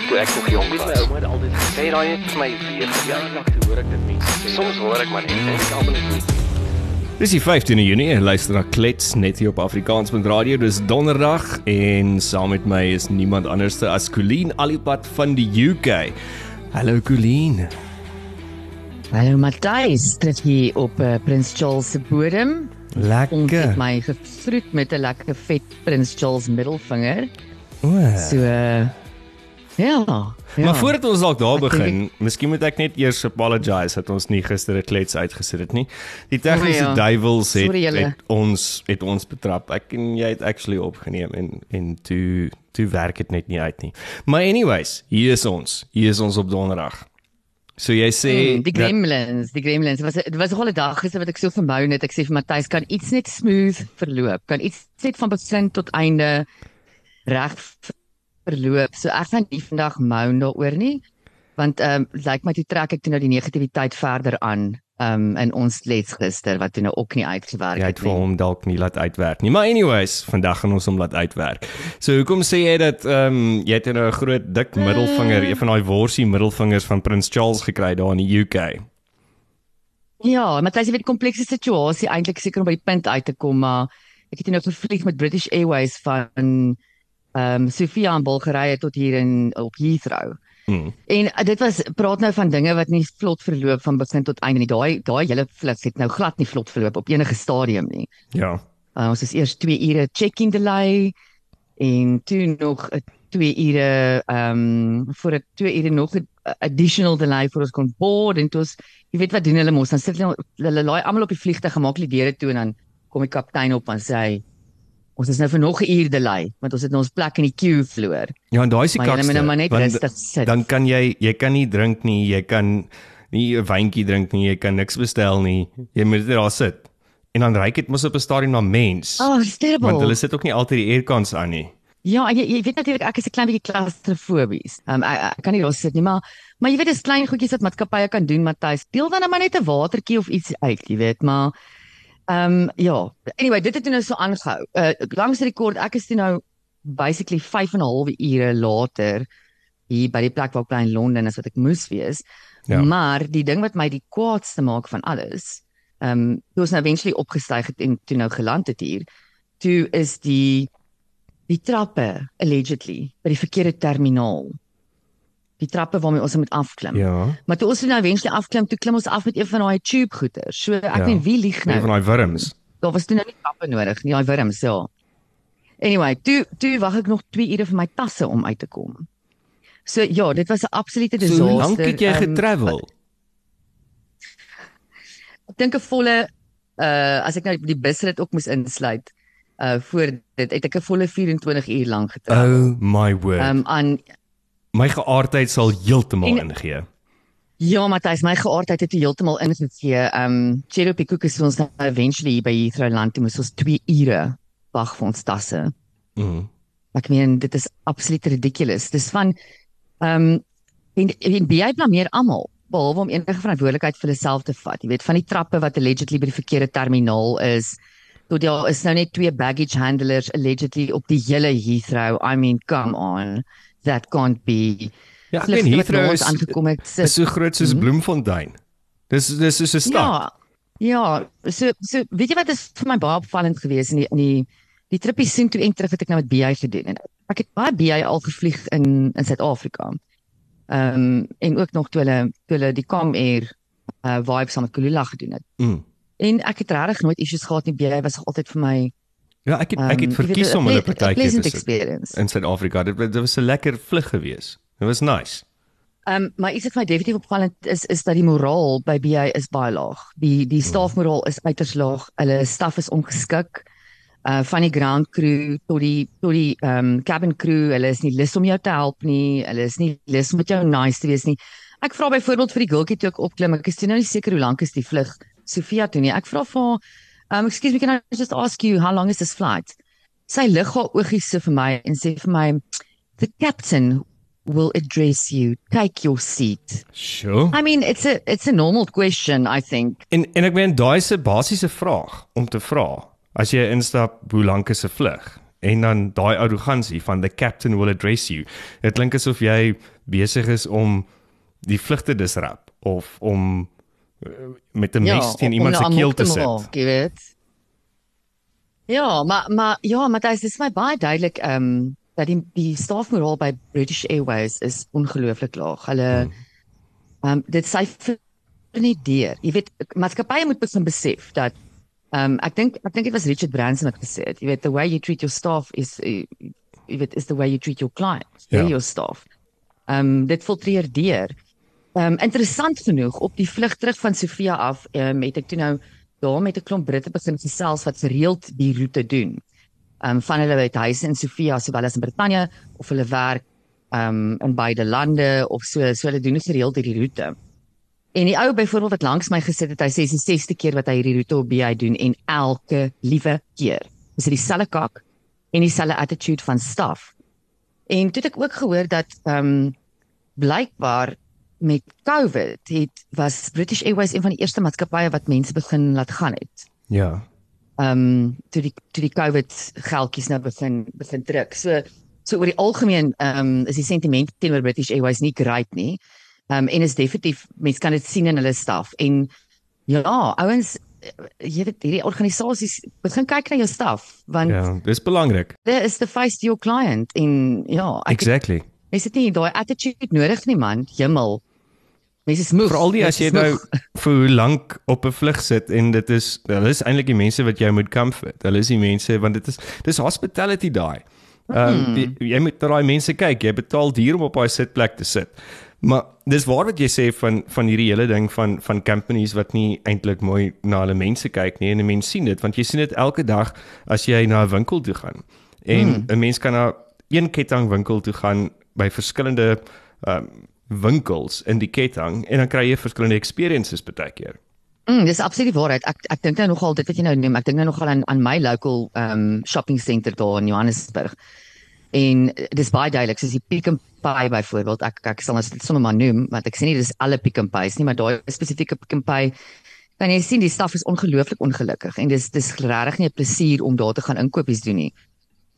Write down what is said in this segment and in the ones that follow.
ek toe ek nog jong was. My ouma het altyd Sê daai net vir my weer. ja, lank toe hoor ek dit mense sê. Soms hoor ek maar net en ek almal net nie. Dis die 15de Junie en luister na Klets net hier op Afrikaans.radio. Dis donderdag en saam met my is niemand anderste as Colleen Alipad van die UK. Hallo Colleen. Hallo Matthys, dit hier op uh, Prins Charles se bodem. Ons Lekker. het my gevroet met 'n lekker vet Prins Charles middelvinger. O. So uh, ja, ja. Maar voordat ons dalk daar Ek begin, miskien moet ek net eers apologize dat ons nie gister 'n klets uitgesit het nie. Die tegniese ja. duiwels het, het ons het ons betrap. Ek en jy het actually opgeneem en en toe toe werk dit net nie uit nie. Maar anyways, hier is ons. Hier is ons op donderdag. So jy sê Mm, die dat- gremlins, die gremlins. Dit was dit was 'n hele dag gister wat ek so vermou het. Ek sê vir Matthys kan iets net smooth verloop. Kan iets net van begin tot einde reg verloop. So ek gaan nie vandag moan daaroor nie. Want ehm um, lyk my toe trek ek toe nou die negativiteit verder aan. Ehm um, in ons les gister wat toe nou ook nie uitgewerk jy het het vir hom dalk nie laat uitwerk nie. Maar anyways, vandag gaan ons hom laat uitwerk. So hoekom sê jy dat ehm um, jy het nou 'n groot dik middelvinger, een van daai worsie middelvingers van Prins Charles gekry daar in die UK? Ja, maar dit is 'n baie komplekse situasie eintlik seker om by die punt uit te kom, maar ek het nou gevlieg met British Airways van ehm um, Sofia in Bulgarië tot hier in op Heathrow. Hmm. En uh, dit was praat nou van dinge wat nie vlot verloop van begin tot einde nie. Daai daai hele vlug het nou glad nie vlot verloop op enige stadium nie. Ja. Uh, ons is eers 2 ure check-in delay en toe nog 'n 2 ure ehm um, voor 'n 2 ure nog 'n additional delay vir ons kon board en toe ons jy weet wat doen hulle mos dan sit hulle hulle laai almal op die vliegtuig gemaak die deure toe en dan kom die kaptein op en sê hy, ons is nou vir nog 'n uur delay want ons het nou ons plek in die queue verloor. Ja, en daai is die kakste. nou maar net rustig sit. Dan kan jy jy kan nie drink nie, jy kan nie 'n wyntjie drink nie, jy kan niks bestel nie. Jy moet net daar sit. En dan ryk dit mos op 'n stadium na mens. Oh, it's terrible. want hulle sit ook nie altyd die aircons aan nie. Ja, en jy, jy weet natuurlik ek is 'n klein bietjie klaustrofobies. Um, ek, ek kan nie daar sit nie, maar maar jy weet dis klein goedjies wat maatskappye kan doen, Matthys. Deel dan nou maar net 'n watertjie of iets uit, jy weet, maar ehm um, ja. Anyway, dit het nou so aangehou. Uh langs rekord, ek is toe nou basically 5 en 'n half ure later hier by die plek waar ek bly in Londen as wat ek moes wees. Ja. Maar die ding wat my die kwaadste maak van alles, ehm um, toe ons nou eventually opgestyg het en toe nou geland het hier, toe is die die trappe allegedly by die verkeerde terminaal. Die trappe waarmee ons moet afklim. Ja. Maar toe ons nou eventually afklim, toe klim ons af met een van daai tube goeters. So ek Ja. ja. weet wie lieg Een nou. van daai wurms. Daar was toe nou nie trappe nodig nie, daai wurms, ja. Anyway, toe toe wag ek nog 2 ure vir my tasse om uit te kom. So ja, dit was 'n absolute So disaster. hoe lank het jy Ehm, getravel? Ek dink 'n volle uh as ek nou die busrit ook moes insluit, uh voor dit het ek 'n volle 24 uur lank getravel. Oh my word. Um, aan my geaardheid sal heeltemal En- ingee. Ja, Matthys, my geaardheid het heeltemal ingegee. Um Cherokee Cook is ons nou eventually by Heathrow land, toe moes ons 2 ure wag vir ons tasse. Mm. Ek meen dit is absoluut ridiculous. Dis van um en, en BI blameer almal behalwe om enige verantwoordelikheid vir hulle self te vat. Jy weet van die trappe wat allegedly by die verkeerde terminaal is. Tot daar is nou net twee baggage handlers allegedly op die hele Heathrow. I mean, come on. That can't be. Ja, ek na Heathrow is, aangekom het. sit- is so groot soos Mhm. Bloemfontein. Dis dis soos 'n stad. Ja. Ja, so so weet jy wat is vir my baie opvallend geweest in die in die die trippie sien toe en terug wat ek nou met BI gedoen en ek het baie BI al gevlieg in in Suid-Afrika. Ehm um, en ook nog toe hulle toe hulle die Comair uh vibe saam met Kulula gedoen het. Mm. En ek het regtig nooit issues gehad nie. BI was altyd vir my Ja, ek het ek het verkies 'n om hulle pleasant te sit in Suid-Afrika. Dit dit was 'n lekker vlug geweest. Dit was nice. Ehm um, maar iets wat my definitief opvallend is is dat die moraal by BI is baie laag. Die die stafmoraal is uiters laag. Hulle staf is ongeskik. Uh van die ground crew tot die tot die ehm um, cabin crew, hulle is nie lus om jou te help nie. Hulle is nie lus om met jou nice te wees nie. Ek vra byvoorbeeld vir die girltjie toe ek opklim. Ek is nou nie seker hoe lank is die vlug Sofia toe nie. Ek vra vir haar, um excuse me, can I just ask you how long is this flight? Sy lig haar oogies so vir my en sê vir my, the captain will address you. Take your seat. Sure. I mean, it's a it's a normal question, I think. En en ek meen daai 'n basiese vraag om te vra as jy instap hoe lank is 'n vlug? en dan daai arrogansie van the captain will address you. Dit klink asof jy besig is om die vlug te disrupt of om met 'n mes teen om- iemand om se nou keel amok te sit. maak, Jy weet. Ja, maar maar ja, Matthys, dit is my baie duidelik ehm um, dat die die stafmoraal by British Airways is ongelooflik laag. Hulle ehm um, dit syfer nie deur. Jy weet, maatskappye moet begin besef dat ehm um, ek dink ek dink dit was Richard Branson wat gesê het, jy weet the way you treat your staff is uh, jy weet is the way you treat your clients, Ja. yeah. your staff. Ehm um, dit filtreer deur. Ehm um, interessant genoeg op die vlug terug van Sofia af, ehm um, het ek toe nou daar met 'n klomp Britte begin gesels wat gereeld die roete doen. Ehm um, van hulle uit huise in Sofia sowel as in Brittanje of hulle werk ehm um, in beide lande of so so hulle doen gereeld hierdie roete. En die ou byvoorbeeld wat langs my gesit het, hy sê dis die 6ste keer wat hy hierdie roete op BI doen en elke liewe keer is dit dieselfde kak en dieselfde attitude van staf. En toe het ek ook gehoor dat ehm um, blykbaar met COVID het was British Airways een van die eerste maatskappye wat mense begin laat gaan het. Ja. Ehm um, toe die toe die COVID geldjies nou begin begin druk. So so oor die algemeen ehm um, is die sentiment teenoor British Airways nie great nie. Ehm um, en is definitief mense kan dit sien in hulle staf en ja, ouens eh, jy weet hierdie organisasies begin kyk na jou staf want Ja, dis belangrik. there is the face to your client en ja, ek Exactly. Mense het nie daai attitude nodig nie man. Jemmel. Mense is moeg. Veral die as jy nou vir hoe lank op 'n vlug sit en dit is hulle is eintlik die mense wat jy moet comfort. Hulle is die mense want dit is dis hospitality daai. Ehm um, jy, jy moet na daai mense kyk. Jy betaal duur om op daai sitplek te sit. Maar dis waar wat jy sê van van hierdie hele ding van van companies wat nie eintlik mooi na hulle mense kyk nie en 'n mens sien dit want jy sien dit elke dag as jy na 'n winkel toe gaan. En 'n hmm. mens kan na een kettingwinkel toe gaan by verskillende ehm um, winkels in die ketting en dan kry jy verskillende experiences baie keer. Mm, dis absoluut die waarheid. Ek ek dink nou nogal dit wat jy nou noem. Ek dink nou nogal aan aan my local um shopping center daar in Johannesburg. En eh, dis baie duidelik, soos die Pick n Pay byvoorbeeld. Ek ek sal dit sommer maar noem, want ek sê nie dis alle Pick n Pays nie, maar daai spesifieke Pick n Pay kan jy sien die staf is ongelooflik ongelukkig en dis dis regtig nie 'n plesier om daar te gaan inkopies doen nie.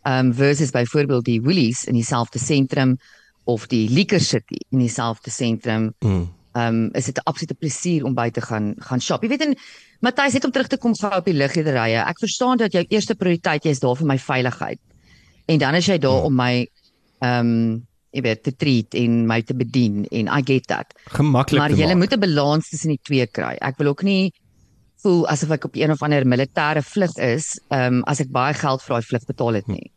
Um versus byvoorbeeld die Woolies in dieselfde sentrum of die Liquor City in dieselfde sentrum Mm. um is dit 'n absolute plesier om by te gaan gaan shop. Jy weet en Matthys het om terug te kom gou op die lugrederye. Ek verstaan dat jou eerste prioriteit jy is daar vir my veiligheid. En dan is jy daar om my um jy weet te treat en my te bedien en I get that. Gemaklik Maar jy moet 'n balans tussen die twee kry. Ek wil ook nie voel asof ek op een of ander militêre vlug is, um as ek baie geld vir daai vlug betaal het nie.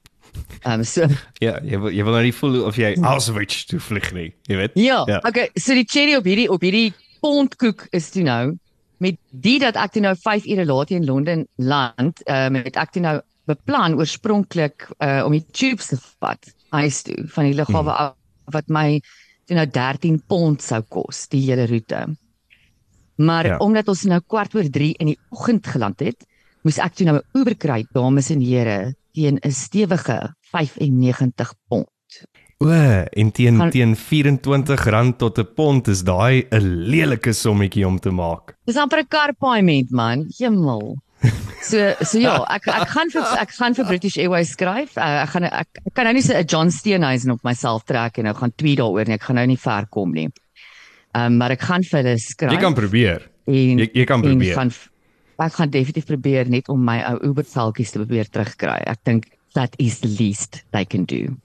Um so Ja, jy wil jy wil nou nie voel of jy Auschwitz toe vlieg nie, jy weet. Ja, Ja. okay, so die cherry op hierdie op hierdie pondkoek is toe nou met die dat ek toe nou 5 ure later in Londen land, ehm uh, met ek toe nou beplan oorspronklik uh om die tubes te vat huis toe van die lughawe Hmm. af wat my toe nou 13 pond sou kos die hele roete. Maar ja. omdat ons nou kwart oor 3 in die oggend geland het, moes ek toe nou 'n Uber kry, dames en here, teen 'n stewige 95 pond. O, en teen Gaan- teen R24 tot 'n pond is daai 'n lelike sommetjie om te maak. Dis amper 'n kar paaiement man. Hemel. So so ja, ek ek gaan vir ek gaan vir British Airways skryf. Uh, ek gaan ek, ek kan nou nie so 'n John Steenhuisen op myself trek en nou gaan tweet daaroor nie. Ek gaan nou nie ver kom nie. Ehm um, maar ek gaan vir hulle skryf. Jy kan probeer. en, jy- jy kan en probeer. Gaan, ek gaan definitief probeer net om my ou Uber velkies te probeer terugkry. Ek dink that is the least they can do.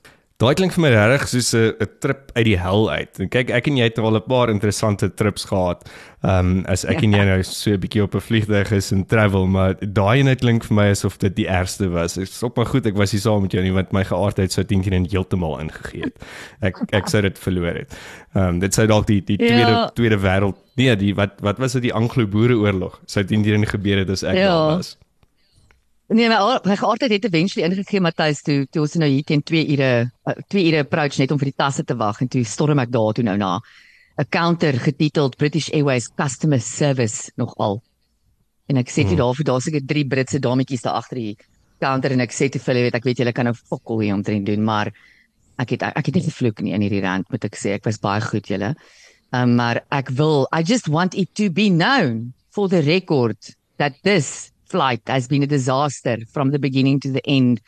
Daai klink vir my regtig soos 'n trip uit die hel uit. En kyk, ek en jy het al 'n paar interessante trips gehad. Ehm um, as ek en jy nou so 'n bietjie op 'n vliegtuig is en travel, maar daai ene klink vir my asof dit die ergste was. Ek stop maar goed, ek was nie saam met jou nie want my geaardheid sou teen teen heeltemal ingegee het. Ek ek sou dit verloor het. Ehm um, dit sou dalk die die Ja. tweede tweede wêreld nee, die wat wat was dit die Anglo-Boereoorlog sou teen teen gebeur het as ek Ja. daar was. Nee, my my geaardheid het eventually ingegee Matthys toe toe ons nou hier teen 2 ure 2 ure approach net om vir die tasse te wag en toe storm ek daar toe nou na 'n counter getiteld British Airways Customer Service nogal. En ek sê toe daar vir daar seker drie Britse dametjies daar agter die counter en ek sê toe vir hulle weet ek weet julle kan nou fokol hier omtrent doen maar ek het ek het nie gevloek nie in hierdie rand moet ek sê ek was baie goed julle. Um, maar ek wil I just want it to be known for the record that this flight has been a disaster from the beginning to the end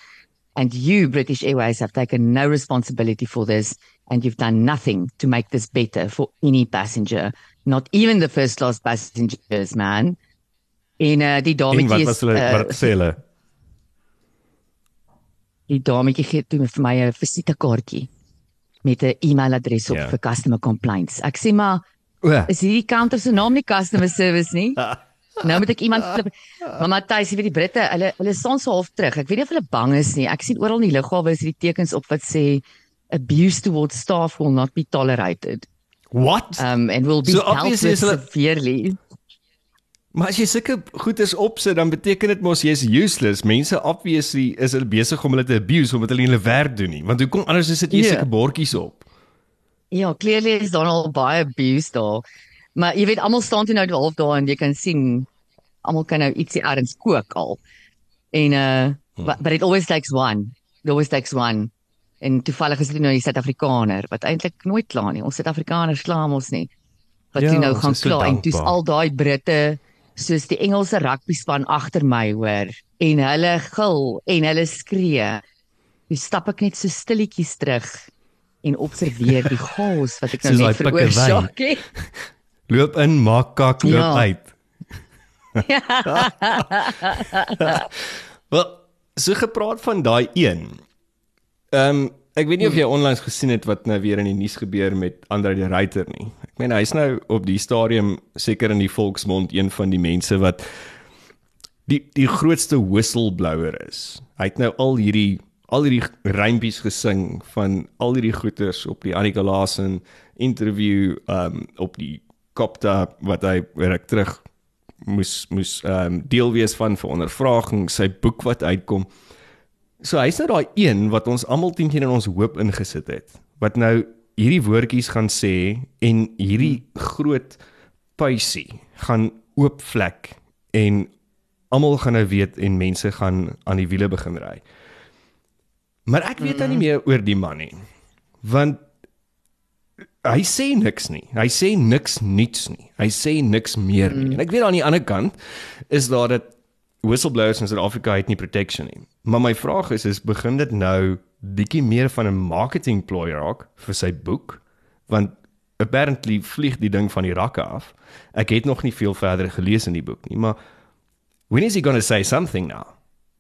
And you, British Airways, have taken no responsibility for this, and you've done nothing to make this better for any passenger, not even the first class passengers, man. En uh, die dametjie wat is was hulle uh, wat sê hulle? die dametjie gee toe vir my 'n visitekaartjie met 'n e-mailadres op Ja. yeah. vir customer complaints. Ek sê maar O, is hierdie counter se naam nie customer service nie? Nou moet ek iemand flip. Maar Matthys, jy weet die Britte, hulle hulle staan so half terug. Ek weet nie of hulle bang is nie. Ek sien oral in die lughawe is hierdie tekens op wat sê abuse towards staff will not be tolerated. what? Um and will be So dealt with severely. Maar as jy sulke goeders opsit, dan beteken dit mos jy's useless. Mense obviously is hulle besig om hulle te abuse omdat hulle nie hulle werk doen nie. Want hoekom anders is dit jy Ja. sulke bordjies op? Ja, clearly is daar al baie abuse daar. Maar jy weet almal staan toe nou half daar en jy kan sien almal kan nou ietsie erns kook al. En uh but, but it always takes one. It always takes one. En toevallig is dit nou die Suid-Afrikaner wat eintlik nooit kla nie. Ons Suid-Afrikaners kla ons nie. Wat Ja, ja, nou gaan so kla en dis al daai Britte soos die Engelse rugby span agter my hoor en hulle gil en hulle skree. Toe stap ek net so stilletjies terug en observeer die chaos wat ek nou net veroorsaak het. Loop in, maak kak, loop Ja. uit. Wel, so gepraat van daai een. Ehm um, ek weet nie of jy onlangs gesien het wat nou weer in die nuus gebeur met Andre die Ruyter nie. Ek meen hy's nou op die stadium seker in die volksmond een van die mense wat die die grootste whistleblower is. Hy het nou al hierdie al hierdie rympies gesing van al hierdie goeters op die Annika Laasen interview um op die Kopta wat hy reg terug moes moes um deel wees van vir ondervraging, sy boek wat uitkom. So hy's nou daai een wat ons almal teen teen in ons hoop ingesit het. Wat nou hierdie woordjies gaan sê en hierdie groot puisie gaan oopvlek en almal gaan nou weet en mense gaan aan die wiele begin ry. Maar ek weet nou nie meer oor die man nie. Want hy sê niks nie. Hy sê niks niets nie. Hy sê niks meer nie. En ek weet aan die ander kant is daar dat whistleblowers in Suid-Afrika het nie protection nie. Maar my vraag is is begin dit nou bietjie meer van 'n marketing ploy raak vir sy boek? Want apparently vlieg die ding van die rakke af. Ek het nog nie veel verder gelees in die boek nie, maar when is he going to say something now?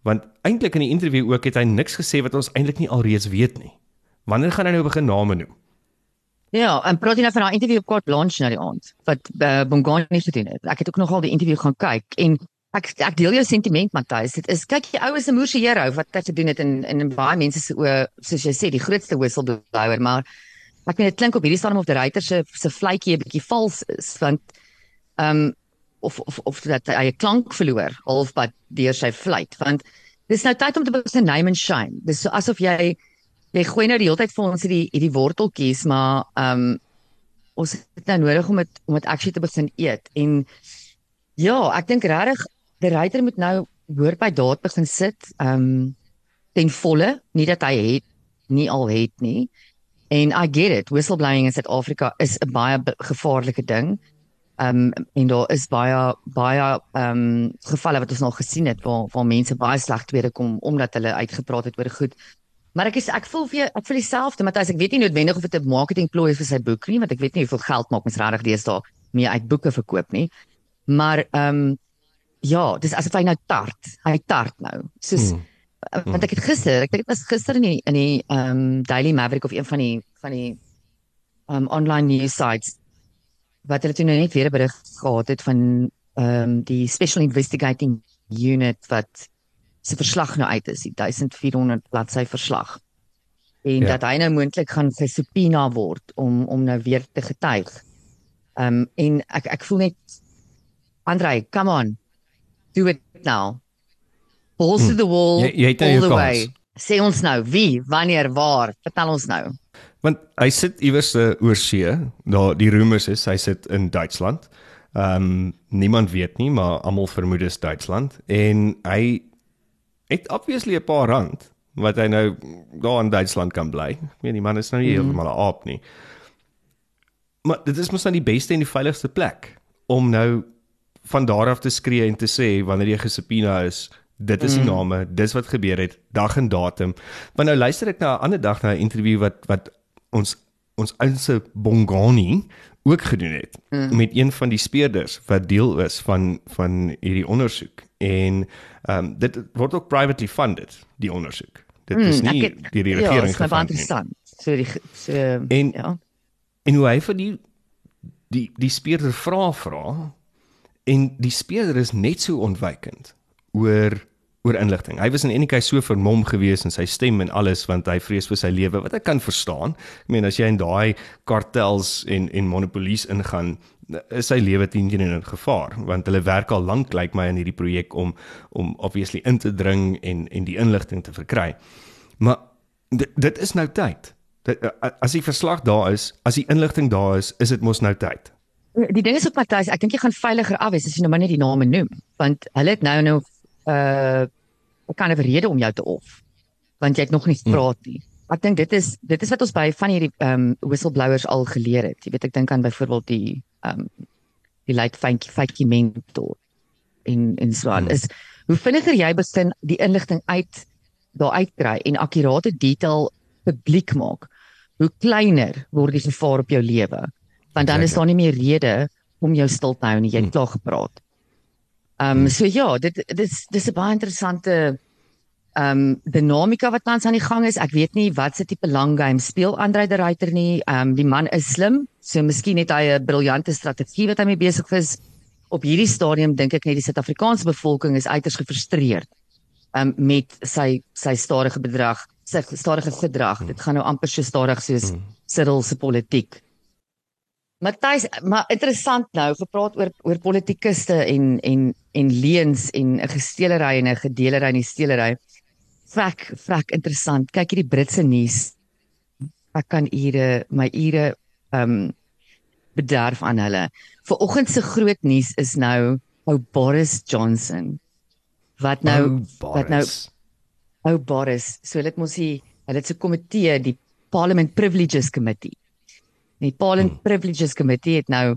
Want eintlik in die onderhoud ook het hy niks gesê wat ons eintlik nie alreeds weet nie. Wanneer gaan hy nou begin name noem? Ja, en praat jy nou van daai interview op Kort Launch nou die aand wat uh, Bongani gedoen het. Ek het ook nogal die interview gaan kyk en ek ek deel jou sentiment Matthys. Dit is kyk jy ou is 'n moerse hero wat hy gedoen het in in baie mense se oë soos jy sê die grootste whistleblower, maar ek meen dit klink op hierdie stadium of die ryter se se vletjie 'n bietjie vals is want ehm um, of of of dat hy 'n klank verloor halfpad deur sy vleit want dis nou tyd om te begin name and shame. Dis so asof jy jy gooi nou die hele tyd vir ons hierdie hierdie worteltjies, maar ehm um, ons het nou nodig om dit om dit actually te begin eet. En ja, ek dink regtig die ryter moet nou hoor by daad begin sit, ehm um, ten volle, nie dat hy het nie al het nie. En I get it, whistleblowing in Suid-Afrika is 'n baie gevaarlike ding. Ehm um, en daar is baie baie ehm um, gevalle wat ons nog gesien het waar waar mense baie sleg tweede kom omdat hulle uitgepraat het oor goed. Maar ek is ek voel vir jou, ek voel dieselfde Matthys, ek weet nie noodwendig of dit 'n marketing plooi is vir sy boek nie, want ek weet nie hoeveel geld maak mens regtig deesdae mee uit boeke verkoop nie. Maar ehm um, ja, dis asof hy nou tart. Hy tart nou. Soos Hmm. hmm. want ek het gister, ek dink dit was gister in die in die ehm um, Daily Maverick of een van die van die ehm um, online news sites wat hulle toe nou net weer 'n berig gehad het van ehm um, die Special Investigating Unit wat se verslag nou uit is, die 1400 bladsy verslag. En Ja. dat hy nou moontlik gaan gesubpoena word om om nou weer te getuig. Ehm um, en ek ek voel net Andre, come on. Do it now. Balls to the wall. Jy- jy het nou all the kans. way. Sê ons nou wie, wanneer, waar? Vertel ons nou. Want hy sit iewers uh, oor see. Daar die rumors is hy sit in Duitsland. Ehm um, niemand weet nie, maar almal vermoed dis Duitsland en hy het obviously 'n paar rand wat hy nou daar in Duitsland kan bly. Ek meen die man is nou nie Mhm. heeltemal 'n aap nie. Maar dit is mos nou die beste en die veiligste plek om nou van daar af te skree en te sê wanneer jy gesubpoena is, Dit is die name, dis wat gebeur het, dag en datum. Want nou luister ek na 'n ander dag na 'n onderhoud wat wat ons ons oudste Bongani ook gedoen het mm. met een van die speerders wat deel is van van hierdie ondersoek en ehm um, dit word ook privately funded die ondersoek. Dit is Mm, nie ek het- die Ja, regering is my baie gefund nie. interessant. So die so En- ja. En hoe hy vir die die die speurder vra vra en die speurder is net so ontwykend oor oor inligting. Hy was in enige geval so vermom geweest in sy stem en alles want hy vrees vir sy lewe wat ek kan verstaan. Ek meen as jy in daai kartels en en monopolies ingaan is sy lewe teen teen in gevaar want hulle werk al lank lyk my in hierdie projek om om obviously in te dring en en die inligting te verkry. Maar dit, is nou tyd. Dit, as die verslag daar is, as die inligting daar is, is dit mos nou tyd. Die ding is ook Matthys, ek dink jy gaan veiliger af wees as jy nou maar net die name noem, want hulle het nou nou uh 'n kind of rede om jou te off. Want jy het nog nie gepraat nie. Ek dink dit is dit is wat ons by van hierdie ehm um, whistleblowers al geleer het. Jy weet ek dink aan byvoorbeeld die ehm um, die late Fanky Fanky mentor en en so aan. Is hoe vinniger jy begin die inligting uit daar uitkry en akkurate detail publiek maak, hoe kleiner word die gevaar op jou lewe. Want dan is daar nie meer rede om jou stil te hou nie. Jy het klaar gepraat. Ehm um, so ja, dit dis dis 'n baie interessante ehm um, dinamika wat tans aan die gang is. Ek weet nie wat se tipe lang game speel Andre de Ruyter nie. Ehm um, die man is slim, so miskien het hy 'n briljante strategie wat hy mee besig is. Op hierdie stadium dink ek net die Suid-Afrikaanse bevolking is uiters gefrustreerd um, met sy sy stadige bedrag, sy stadige gedrag. Dit gaan nou amper so stadig soos Cyril se politiek. Matthys, maar interessant nou, gepraat oor oor politikuste en en en leuns en 'n gesteelery en 'n gedelery en 'n steelery. Frek, frek interessant. Kyk hierdie Britse nuus. Ek kan ure my ure ehm um, bederf aan hulle. Vanoggend se groot nuus is nou ou Boris Johnson wat nou wat nou ou Boris, so hulle het mos die hulle het so 'n komitee, die Parliament Privileges Committee. En die Parliament hmm. Privileges Committee het nou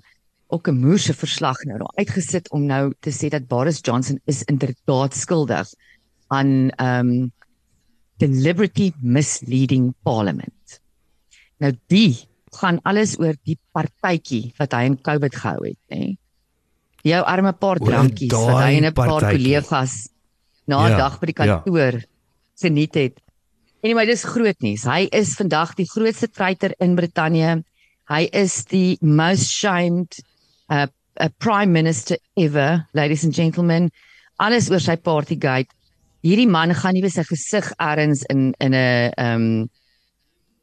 ook 'n moerse verslag nou daar uitgesit om nou te sê dat Boris Johnson is inderdaad skuldig aan ehm um, deliberately misleading Parliament. Nou die gaan alles oor die partytjie wat hy in COVID gehou het, nê. Jou arme paar drankies wat hy en 'n paar kollegas na 'n Ja, dag by die ja. kantoor geniet het. Anyway, dis groot nuus. Hy is vandag die grootste treiter in Brittanje. Hy is die most shamed uh, uh prime minister ever, ladies and gentlemen. Alles oor sy partygate. Hierdie man gaan nie sy gesig ergens in in 'n um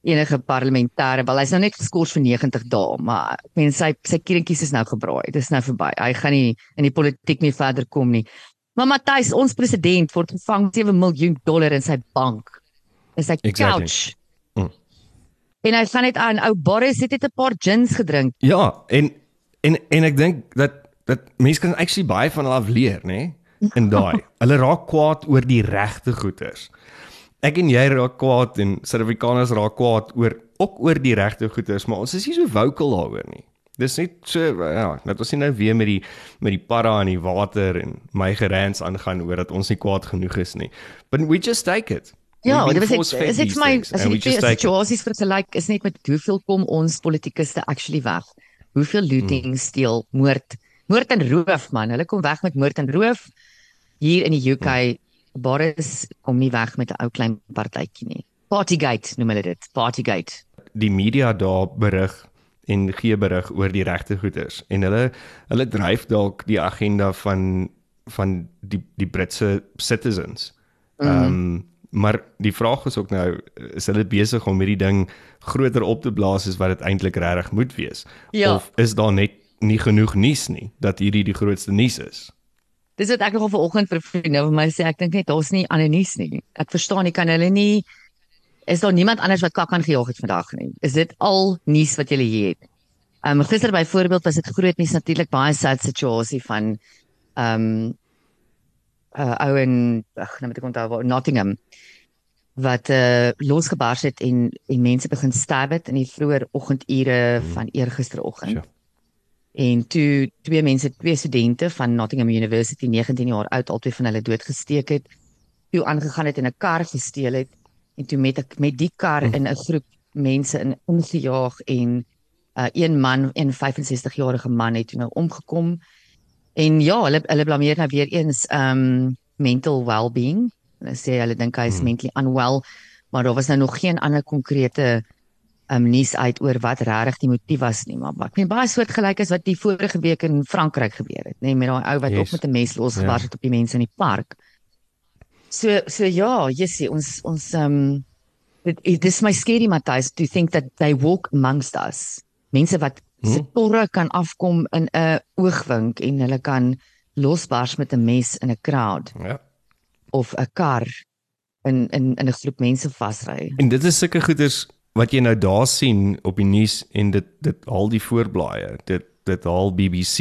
enige parlementêre, wel hy's nou net geskort vir 90 dae, maar ek meen sy sy kiertjies is nou gebraai. Dis nou verby. Hy gaan nie in die politiek nie verder kom nie. Maar Matthys, ons president word gevang 7 miljoen dollar in sy bank. In sy Exactly. couch. Mm. En hy gaan net aan, ou Boris het net 'n paar gins gedrink. Ja, en en en ek dink dat dat mense kan actually baie van hulle af leer, nê? In daai. hulle raak kwaad oor die regte goeters. Ek en jy raak kwaad en Suid-Afrikaners raak kwaad oor ook oor die regte goeters, maar ons is nie so vocal daaroor nie. Dis net so ja, dat ons nie nou weer met die met die para en die water en my gerans aangaan oor dat ons nie kwaad genoeg is nie. But we just take it. Ja, dit was ek is ek these vir my as jy we die take it. situasies vergelyk is net met hoeveel kom ons politikuste actually weg. Hoeveel looting, Hmm. steel, moord, moord en roof man. Hulle kom weg met moord en roof. Hier in die UK Hmm. Boris kom nie weg met 'n ou klein partytjie nie. Partygate noem hulle dit. Partygate. die media daar berig en gee berig oor die regte goeders en hulle hulle dryf dalk die agenda van van die die Britse citizens. Ehm um, maar die vraag is ook nou is hulle besig om hierdie ding groter op te blaas as wat dit eintlik regtig moet wees Ja. of is daar net nie genoeg nuus nie dat hierdie die grootste nuus is. Dis wat ek nogal vanoggend vir vriende van my sê, ek dink net daar's nie ander nuus nie. Ek verstaan nie kan hulle nie is daar niemand anders wat kak aan gejaag het vandag nie. Is dit al nuus wat julle hier het? Ehm um, gister byvoorbeeld was dit groot nuus natuurlik baie sad situasie van ehm um, uh ou en ag nou moet ek onthou waar Nottingham wat uh losgebars het en en mense begin sterf het in die vroeë oggendure van eergisteroggend. Sure. En toe twee mense, twee studente van Nottingham University 19 jaar oud, albei van hulle doodgesteek het, toe aangegaan het en 'n kar gesteel het en toe met met die kar in 'n groep mense in ingejaag en uh, een man, 'n 65 jarige man het toe nou omgekom. En ja, hulle hulle blameer nou weer eens um mental well-being. Hulle sê hulle dink hy is hmm. mentally unwell, maar daar was nou nog geen ander konkrete um nuus uit oor wat regtig die motief was nie, maar ek meen baie soortgelyk as wat die vorige week in Frankryk gebeur het, nê, nee, met daai ou wat yes. op met 'n mes losgewars ja. het op die mense in die park. So so ja, jy sien ons ons um dit is my scary Matthys to think that they walk amongst us. Mense wat hmm. se torre kan afkom in 'n oogwink en hulle kan losbars met 'n mes in 'n crowd. Ja. Of 'n kar in in in 'n groep mense vasry. En dit is sulke goeders wat jy nou daar sien op die nuus en dit dit al die voorblaaie. Dit dit al BBC,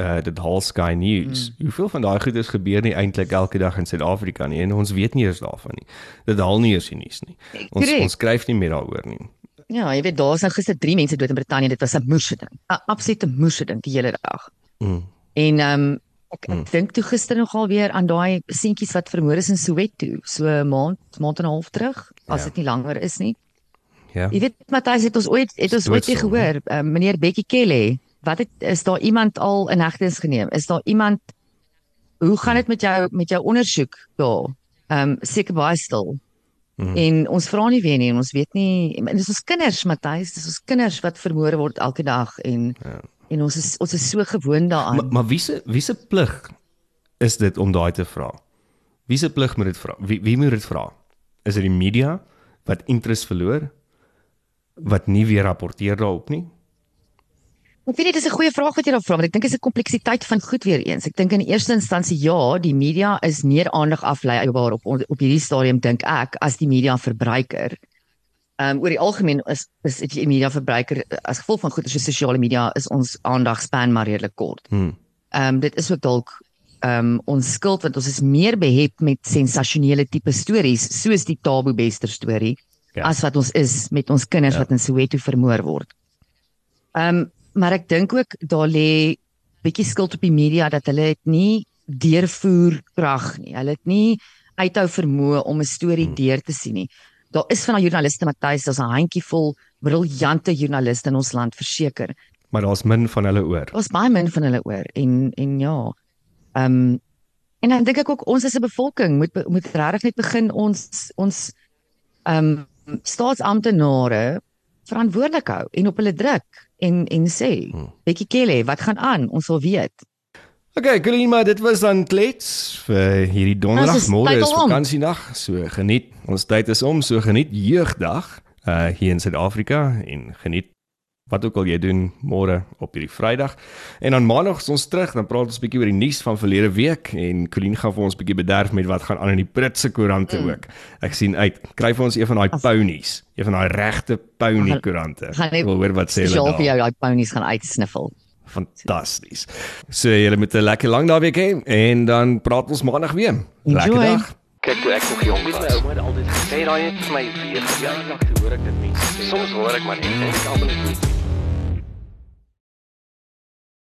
uh dit al Sky News. Mm. Hoeveel van daai goeders gebeur nie eintlik elke dag in Suid-Afrika nie en ons weet nie eens daarvan nie. Dit al nie eens die nuus nie. Ons Correct. ons skryf nie meer daaroor nie. Ja, jy weet daar's nou gister 3 mense dood in Brittanje. Dit was 'n moerse ding. 'n Absolute moerse ding die hele dag. Mm. En ehm um, ek, ek mm. dink toe gister nogal weer aan daai seentjies wat vermoor is in Soweto, so 'n maand, maand en 'n half terug, as ja. dit ja. nie langer is nie. Ja. Jy weet Matthys het ons ooit het ons ooit gehoor, uh, meneer Bekkie Kelly wat het, is daar iemand al in hegtenis geneem? Is daar iemand Hoe gaan dit met jou met jou ondersoek daar? Ehm um, seker baie stil. Mm. En ons vra nie weer nie en ons weet nie dis ons kinders Matthys, dis ons kinders wat vermoor word elke dag en ja. en ons is ons is so gewoond daaraan. Maar, maar wie se wie se plig is dit om daai te vra? Wie se plig moet dit vra? Wie wie moet dit vra? Is dit die media wat interest verloor? Wat nie weer rapporteer daarop nie? Ek weet dit is 'n goeie vraag wat jy daar vra, want ek dink dit is 'n kompleksiteit van goed weer eens. Ek dink in eerste instansie ja, die media is meer aandag aflei waarop op, op hierdie stadium dink ek as die media verbruiker. Ehm um, oor die algemeen is is die media verbruiker as gevolg van goeie sosiale media is ons aandagspan maar redelik kort. Hmm. Ehm um, dit is ook dalk ehm um, ons skuld want ons is meer behep met sensasionele tipe stories soos die Tabo Bester storie ja. as wat ons is met ons kinders ja. wat in Soweto vermoor word. Ehm um, maar ek dink ook daar lê bietjie skuld op die media dat hulle dit nie deurvoer krag nie. Hulle het nie uithou vermoë om 'n storie hmm. deur te sien nie. Daar is van daai joernaliste Matthys, daar's 'n handjievol briljante joernaliste in ons land verseker. Maar daar's min van hulle oor. Daar's baie min van hulle oor en en ja. Ehm um, en dan dink ek ook ons as 'n bevolking moet moet regtig net begin ons ons ehm um, staatsamptenare verantwoordelik hou en op hulle druk en en sê, hmm. "Bekkie Kelly, wat gaan aan? Ons wil weet." Okay, Colleen, dit was dan klets vir hierdie donderdag môre is vakansiedag. So geniet. Ons tyd is om, so geniet jeugdag uh hier in Suid-Afrika en geniet wat ook al jy doen môre op hierdie Vrydag. En dan maandag is ons terug, dan praat ons 'n bietjie oor die nuus van verlede week en Colleen gaan vir ons 'n bietjie bederf met wat gaan aan in die Britse koerante mm. ook. Ek sien uit. Kry vir ons een van daai ponies, een van daai regte pony koerante. Ek wil hoor wat sê hulle. Jy jou daai ponies gaan uitsniffel. Fantasties. So julle moet 'n lekker lang naweek hê en dan praat ons maandag weer. Lekker dag. Kyk toe ek nog jong was, ouma het altyd gesê daai het vir my weer. Ja, ek hoor ek dit mense sê. Soms hoor ek maar net en ek almal net